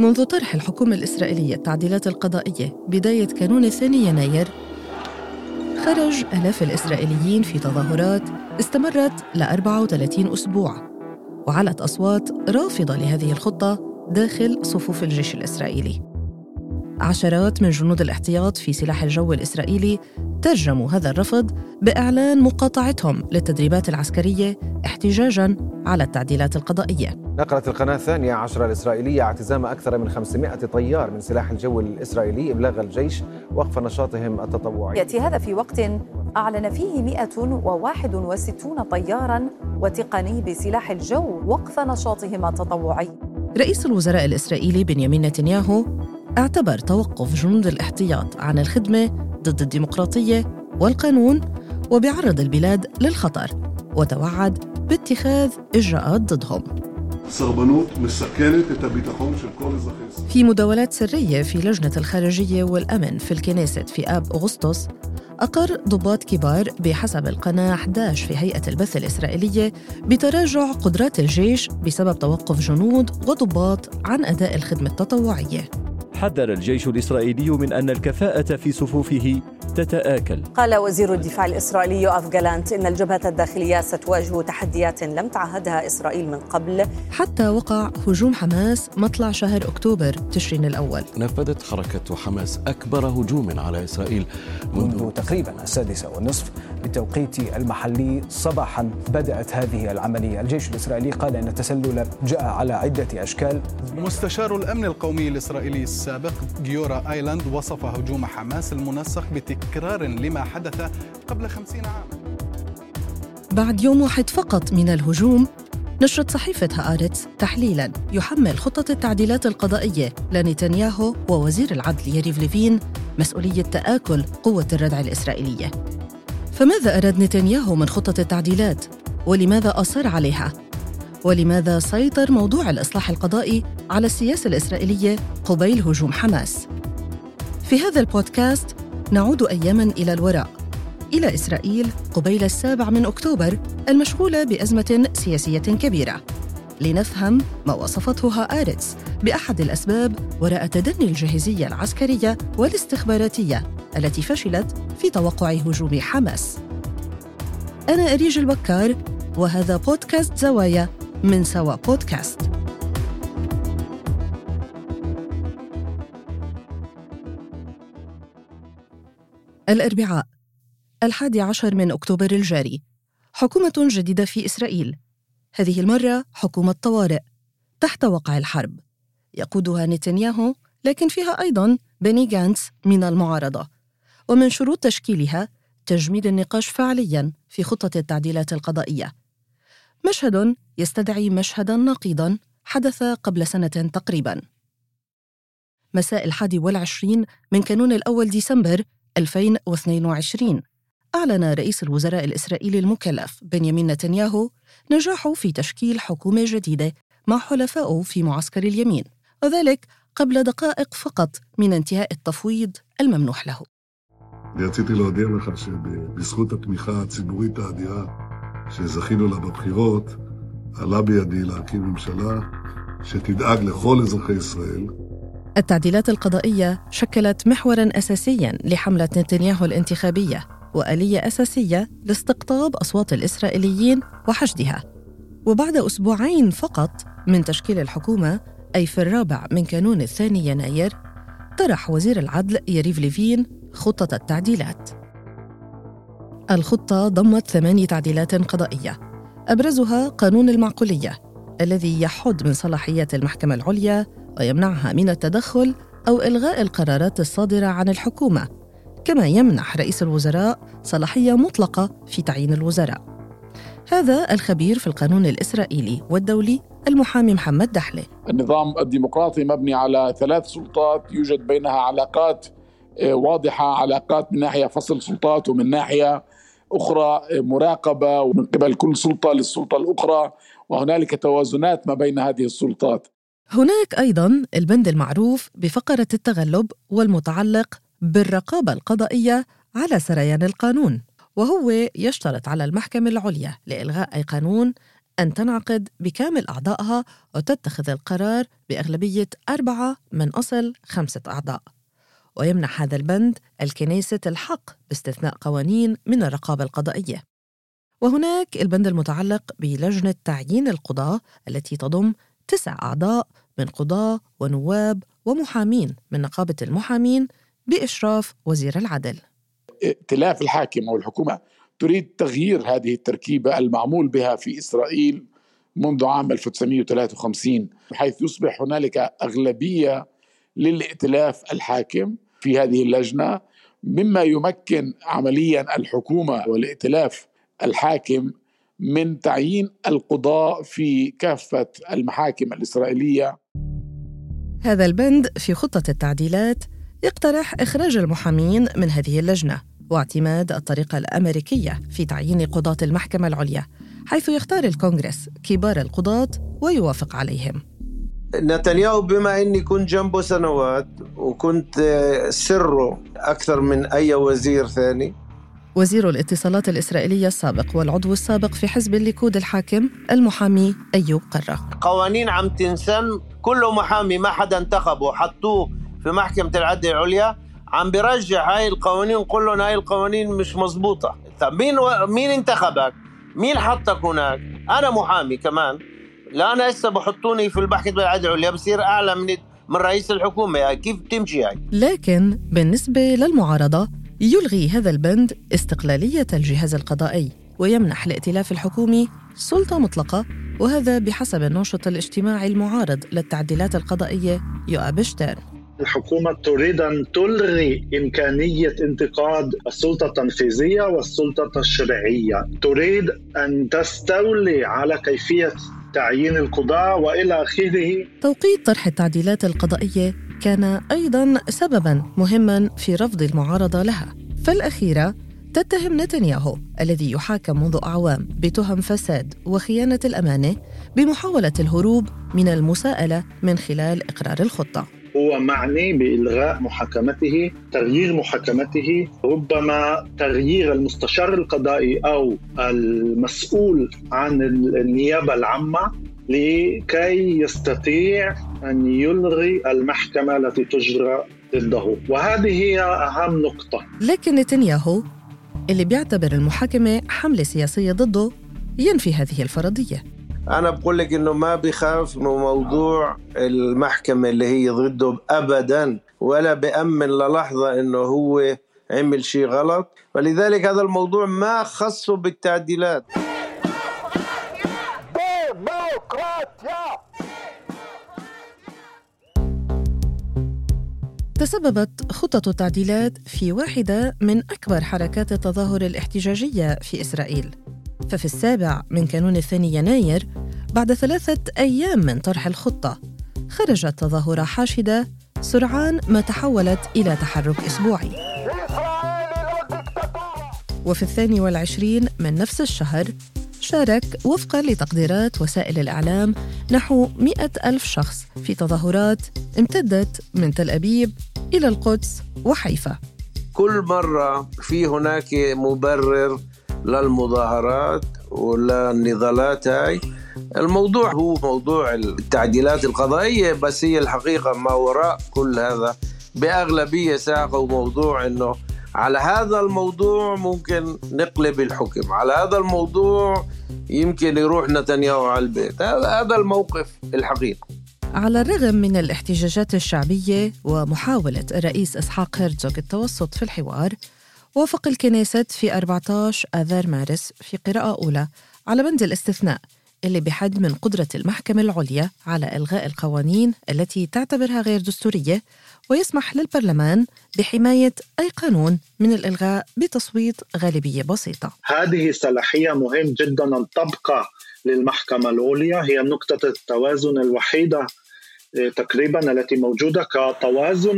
منذ طرح الحكومة الإسرائيلية التعديلات القضائية بداية كانون الثاني يناير خرج آلاف الإسرائيليين في تظاهرات استمرت ل 34 أسبوع وعلت أصوات رافضة لهذه الخطة داخل صفوف الجيش الإسرائيلي. عشرات من جنود الاحتياط في سلاح الجو الإسرائيلي ترجموا هذا الرفض بإعلان مقاطعتهم للتدريبات العسكرية احتجاجاً على التعديلات القضائية. نقلت القناة الثانية عشر الإسرائيلية اعتزام أكثر من 500 طيار من سلاح الجو الإسرائيلي إبلاغ الجيش وقف نشاطهم التطوعي. يأتي هذا في وقت أعلن فيه 161 طياراً وتقني بسلاح الجو وقف نشاطهم التطوعي. رئيس الوزراء الإسرائيلي بنيامين نتنياهو اعتبر توقف جنود الاحتياط عن الخدمة ضد الديمقراطية والقانون وبيعرض البلاد للخطر وتوعد باتخاذ إجراءات ضدهم. في مداولات سرية في لجنة الخارجية والأمن في الكنيسة في آب أغسطس أقر ضباط كبار بحسب القناة 11 في هيئة البث الإسرائيلية بتراجع قدرات الجيش بسبب توقف جنود وضباط عن أداء الخدمة التطوعية. حذر الجيش الإسرائيلي من أن الكفاءة في صفوفه تتآكل. قال وزير الدفاع الإسرائيلي يوآف جالانت إن الجبهة الداخلية ستواجه تحديات لم تعهدها إسرائيل من قبل. حتى وقع هجوم حماس مطلع شهر أكتوبر تشرين الأول. نفذت حركة حماس أكبر هجوم على إسرائيل منذ منذ تقريبا السادسة والنصف بالتوقيت المحلي صباحا بدأت هذه العملية. الجيش الإسرائيلي قال أن التسلل جاء على عدة أشكال. مستشار الأمن القومي الإسرائيلي السابق جيورا آيلاند وصف هجوم حماس المنسق بتكرار لما حدث قبل خمسين عاما. بعد يوم واحد فقط من الهجوم نشرت صحيفة هآرتس تحليلاً يحمل خطة التعديلات القضائية لنتنياهو ووزير العدل يريف ليفين مسؤولية تآكل قوة الردع الإسرائيلية. فماذا أراد نتنياهو من خطة التعديلات؟ ولماذا أصر عليها؟ ولماذا سيطر موضوع الإصلاح القضائي على السياسة الإسرائيلية قبيل هجوم حماس؟ في هذا البودكاست نعود أياماً إلى الوراء إلى إسرائيل قبيل السابع من أكتوبر المشغولة بأزمة سياسية كبيرة لنفهم ما وصفته هآرتس بأحد الأسباب وراء تدني الجاهزية العسكرية والاستخباراتية التي فشلت في توقع هجوم حماس. أنا أريج البكار وهذا بودكاست زوايا من سوا بودكاست. الأربعاء الحادي عشر من أكتوبر الجاري حكومة جديدة في إسرائيل. هذه المرة حكومة طوارئ تحت وقع الحرب. يقودها نتنياهو لكن فيها أيضا بني جانتس من المعارضة. ومن شروط تشكيلها تجميد النقاش فعليا في خطة التعديلات القضائية. مشهد يستدعي مشهدا نقيضا حدث قبل سنة تقريبا. مساء الحادي والعشرين من كانون الأول ديسمبر 2022 أعلن رئيس الوزراء الإسرائيلي المكلف بنيامين نتنياهو نجاحه في تشكيل حكومة جديدة مع حلفائه في معسكر اليمين وذلك قبل دقائق فقط من انتهاء التفويض الممنوح له. רציתי להודיע לך שבזכות התמיכה הציבורית האדירה שזכינו לה בבחירות, עלה בידי להקים ממשלה שתדאג לכל אזרחי ישראל, التعديلات القضائية شكلت محورا أساسيا لحملة نتنياهو الانتخابية وآلية أساسية لاستقطاب أصوات الإسرائيليين وحشدها وبعد أسبوعين فقط من تشكيل الحكومة أي في الرابع من كانون الثاني يناير طرح وزير العدل يريف ليفين خطة التعديلات. الخطة ضمت ثماني تعديلات قضائية أبرزها قانون المعقولية الذي يحد من صلاحيات المحكمة العليا ويمنعها من التدخل أو إلغاء القرارات الصادرة عن الحكومة كما يمنح رئيس الوزراء صلاحية مطلقة في تعيين الوزراء. هذا الخبير في القانون الإسرائيلي والدولي المحامي محمد دحلة. النظام الديمقراطي مبني على ثلاث سلطات يوجد بينها علاقات آه، واضحة علاقات من ناحية فصل سلطات ومن ناحية أخرى آه، مراقبة ومن قبل كل سلطة للسلطة الأخرى وهنالك توازنات ما بين هذه السلطات. هناك أيضا البند المعروف بفقرة التغلب والمتعلق بالرقابة القضائية على سريان القانون وهو يشترط على المحكمة العليا لإلغاء أي قانون أن تنعقد بكامل أعضائها وتتخذ القرار بأغلبية أربعة من أصل خمسة أعضاء. ويمنح هذا البند الكنيسة الحق باستثناء قوانين من الرقابة القضائية. وهناك البند المتعلق بلجنة تعيين القضاة التي تضم تسع أعضاء من قضاة ونواب ومحامين من نقابة المحامين بإشراف وزير العدل. ائتلاف الحاكم أو الحكومة تريد تغيير هذه التركيبة المعمول بها في إسرائيل منذ عام 1953 بحيث يصبح هنالك أغلبية للائتلاف الحاكم في هذه اللجنة مما يمكن عمليا الحكومة والائتلاف الحاكم من تعيين القضاء في كافة المحاكم الإسرائيلية. هذا البند في خطة التعديلات يقترح إخراج المحامين من هذه اللجنة واعتماد الطريقة الأمريكية في تعيين قضاة المحكمة العليا حيث يختار الكونغرس كبار القضاة ويوافق عليهم. نتنياهو بما إني كنت جنبه سنوات وكنت سره أكثر من أي وزير ثاني. وزير الاتصالات الإسرائيلية السابق والعضو السابق في حزب الليكود الحاكم المحامي أيوب قرة قوانين عم تنسن كل محامي ما حدا انتخبه حطوه في محكمة العدل العليا عم برجع هاي القوانين قول لهم هاي القوانين مش مزبوطة طب مين و... مين انتخبك؟ مين حطك هناك؟ أنا محامي كمان. لا أنا هسه بحطوني في المحكمة العدل العليا بصير أعلى من من رئيس الحكومة. يعني كيف تمشي هاي لكن بالنسبة للمعارضة يلغي هذا البند استقلالية الجهاز القضائي ويمنح الائتلاف الحكومي سلطة مطلقة وهذا بحسب الناشط الاجتماعي المعارض للتعديلات القضائية يؤاب شتيرن الحكومة تريد أن تلغي إمكانية انتقاد السلطة التنفيذية والسلطة التشريعية تريد أن تستولي على كيفية تعيين القضاة وإلى آخره. توقيت طرح التعديلات القضائية كان أيضا سببا مهما في رفض المعارضة لها. فالأخيرة تتهم نتنياهو الذي يحاكم منذ أعوام بتهم فساد وخيانة الأمانة بمحاولة الهروب من المساءلة من خلال إقرار الخطة. هو معني بإلغاء محاكمته تغيير محاكمته. ربما تغيير المستشار القضائي أو المسؤول عن النيابة العامة لكي يستطيع أن يلغي المحكمة التي تجرى ضده. وهذه هي أهم نقطة. لكن نتنياهو اللي بيعتبر المحاكمة حملة سياسية ضده ينفي هذه الفرضية. أنا بقول لك إنه ما بخاف من موضوع المحكمة اللي هي ضده أبدا ولا بأمن للحظة إنه هو عمل شيء غلط. ولذلك هذا الموضوع ما خصه بالتعديلات. تسببت خطة التعديلات في واحدة من أكبر حركات التظاهر الاحتجاجية في إسرائيل. ففي السابع من كانون الثاني يناير بعد ثلاثة أيام من طرح الخطة. خرجت تظاهرة حاشدة سرعان ما تحولت إلى تحرك أسبوعي. وفي الثاني والعشرين من نفس الشهر شارك وفقا لتقديرات وسائل الإعلام نحو مئة ألف شخص في تظاهرات امتدت من تل أبيب إلى القدس وحيفا. كل مرة في هناك مبرر للمظاهرات وللنضالات هاي. الموضوع هو موضوع التعديلات القضائية بس هي الحقيقة ما وراء كل هذا. بأغلبية ساقوا موضوع أنه على هذا الموضوع ممكن نقلب الحكم. على هذا الموضوع يمكن يروح نتنياهو على البيت. هذا الموقف الحقيقي. على الرغم من الاحتجاجات الشعبية ومحاولة الرئيس إسحاق هيرتزوغ التوسط في الحوار وافق الكنيست في 14 آذار مارس في قراءة أولى على بند الاستثناء اللي بحد من قدرة المحكمة العليا على إلغاء القوانين التي تعتبرها غير دستورية ويسمح للبرلمان بحماية أي قانون من الإلغاء بتصويت غالبية بسيطة. هذه الصلاحية مهم جدا أن تبقى للمحكمة العليا هي نقطة التوازن الوحيدة تقريبا التي موجودة كتوازن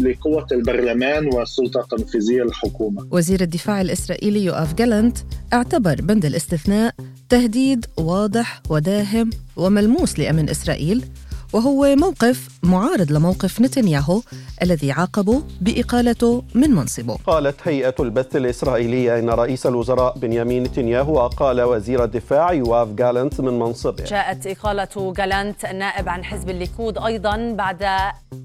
لقوة البرلمان والسلطة التنفيذية الحكومة وزير الدفاع الإسرائيلي يوآف جالنت اعتبر بند الاستثناء تهديد واضح وداهم وملموس لأمن إسرائيل وهو موقف معارض لموقف نتنياهو الذي عاقبه بإقالته من منصبه. قالت هيئة البث الإسرائيلية إن رئيس الوزراء بنيامين نتنياهو أقال وزير الدفاع يواف جالنت من منصبه. جاءت إقالة جالنت النائب عن حزب الليكود أيضا بعد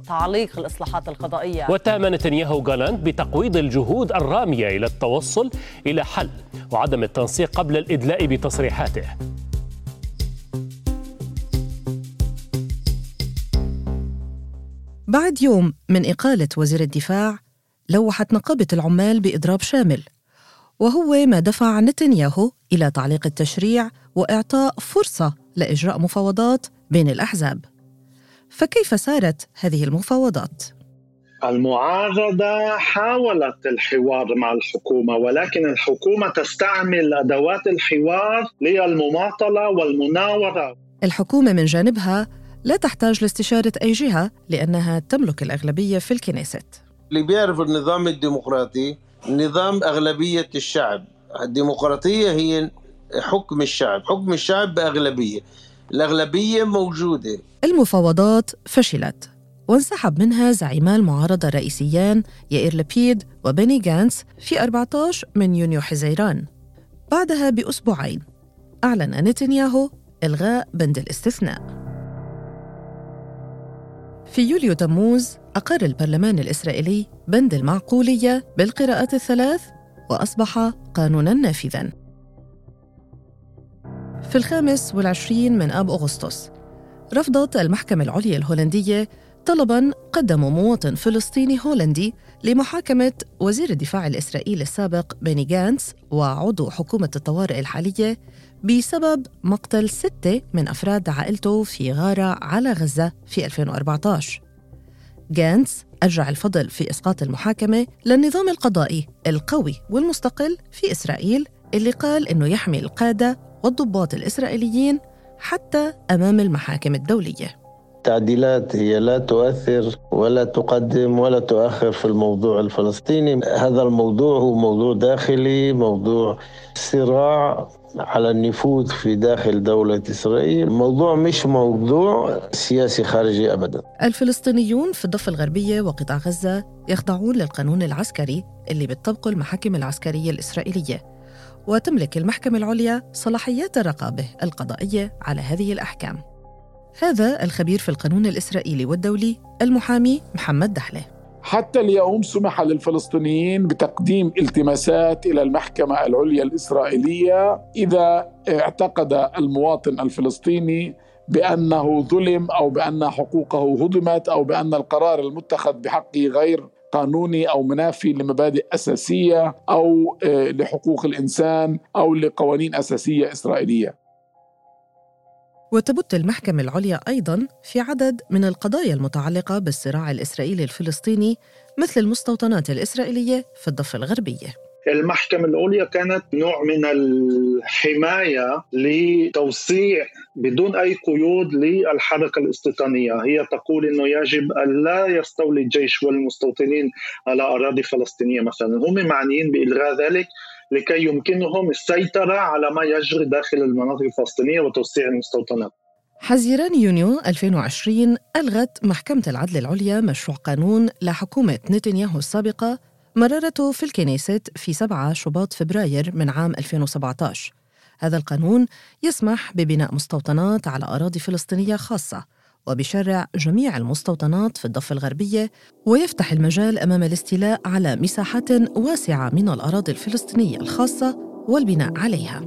تعليق الإصلاحات القضائية. واتهم نتنياهو جالنت بتقويض الجهود الرامية إلى التوصل إلى حل وعدم التنسيق قبل الإدلاء بتصريحاته. بعد يوم من إقالة وزير الدفاع لوحت نقابة العمال بإضراب شامل وهو ما دفع نتنياهو إلى تعليق التشريع وإعطاء فرصة لإجراء مفاوضات بين الأحزاب فكيف سارت هذه المفاوضات؟ المعارضة حاولت الحوار مع الحكومة ولكن الحكومة تستعمل أدوات الحوار للمماطلة والمناورة الحكومة من جانبها لا تحتاج لاستشارة أي جهة لأنها تملك الأغلبية في الكنيست. اللي بيعرف النظام الديمقراطي نظام أغلبية الشعب. الديمقراطية هي حكم الشعب حكم الشعب بأغلبية. الأغلبية موجودة. المفاوضات فشلت وانسحب منها زعيما المعارضة الرئيسيان يائير لبيد وبني جانس في 14 من يونيو حزيران. بعدها بأسبوعين أعلن نتنياهو إلغاء بند الاستثناء. في يوليو تموز أقر البرلمان الإسرائيلي بند المعقولية بالقراءات الثلاث وأصبح قانوناً نافذاً. في الخامس والعشرين من آب أغسطس رفضت المحكمة العليا الهولندية طلباً قدمه مواطن فلسطيني هولندي لمحاكمة وزير الدفاع الإسرائيلي السابق بيني جانس وعضو حكومة الطوارئ الحالية بسبب مقتل ستة من أفراد عائلته في غارة على غزة في 2014 جانس أرجع الفضل في إسقاط المحاكمة للنظام القضائي القوي والمستقل في إسرائيل اللي قال إنه يحمي القادة والضباط الإسرائيليين حتى أمام المحاكم الدولية. التعديلات هي لا تؤثر ولا تقدم ولا تؤخر في الموضوع الفلسطيني. هذا الموضوع هو موضوع داخلي موضوع صراع على النفوذ في داخل دولة إسرائيل. الموضوع مش موضوع سياسي خارجي أبدا. الفلسطينيون في الضفة الغربية وقطاع غزة يخضعون للقانون العسكري اللي بتطبقه المحاكم العسكرية الإسرائيلية. وتملك المحكمة العليا صلاحيات الرقابة القضائية على هذه الأحكام. هذا الخبير في القانون الإسرائيلي والدولي المحامي محمد دحلة. حتى اليوم سمح للفلسطينيين بتقديم التماسات إلى المحكمة العليا الإسرائيلية إذا اعتقد المواطن الفلسطيني بأنه ظلم أو بأن حقوقه هضمت أو بأن القرار المتخذ بحقه غير قانوني أو منافي لمبادئ أساسية أو لحقوق الإنسان أو لقوانين أساسية إسرائيلية. وتبت المحكمة العليا أيضاً في عدد من القضايا المتعلقة بالصراع الإسرائيلي الفلسطيني مثل المستوطنات الإسرائيلية في الضفة الغربية. المحكمة العليا كانت نوع من الحماية لتوسيع بدون أي قيود للحركة الاستيطانية هي تقول أنه يجب أن لا يستولي الجيش والمستوطنين على أراضي فلسطينية مثلا. هم معنيين بإلغاء ذلك لكي يمكنهم السيطرة على ما يجري داخل المناطق الفلسطينية وتوسيع المستوطنات. حزيران يونيو 2020 ألغت محكمة العدل العليا مشروع قانون لحكومة نتنياهو السابقة مررته في الكنيست في 7 شباط فبراير من عام 2017 هذا القانون يسمح ببناء مستوطنات على أراضي فلسطينية خاصة وبشرع جميع المستوطنات في الضفة الغربية ويفتح المجال أمام الاستيلاء على مساحات واسعة من الأراضي الفلسطينية الخاصة والبناء عليها.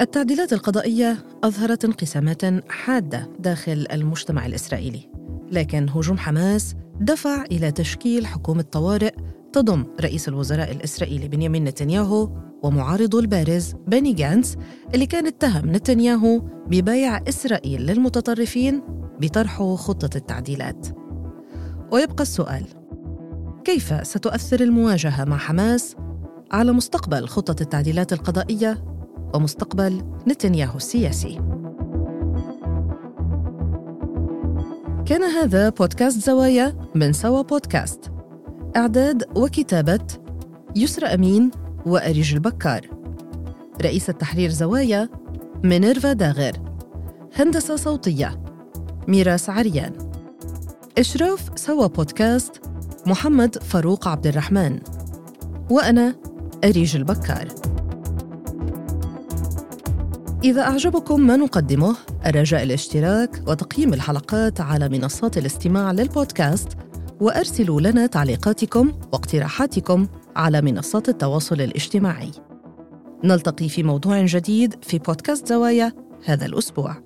التعديلات القضائية أظهرت انقسامات حادة داخل المجتمع الإسرائيلي، لكن هجوم حماس دفع إلى تشكيل حكومة طوارئ تضم رئيس الوزراء الإسرائيلي بنيامين نتنياهو ومعارضه البارز بني جانس اللي كان اتهم نتنياهو ببيع إسرائيل للمتطرفين بطرحه خطة التعديلات. ويبقى السؤال كيف ستؤثر المواجهة مع حماس على مستقبل خطة التعديلات القضائية ومستقبل نتنياهو السياسي؟ كان هذا بودكاست زوايا من سوا بودكاست. إعداد وكتابة يسرى أمين وأريج البكار. رئيس التحرير زوايا مينيرفا داغر هندسة صوتية ميراس عريان إشراف سوا بودكاست محمد فاروق عبد الرحمن. وأنا أريج البكار. إذا أعجبكم ما نقدمه الرجاء الاشتراك وتقييم الحلقات على منصات الاستماع للبودكاست وأرسلوا لنا تعليقاتكم واقتراحاتكم على منصات التواصل الاجتماعي. نلتقي في موضوع جديد في بودكاست زوايا هذا الأسبوع.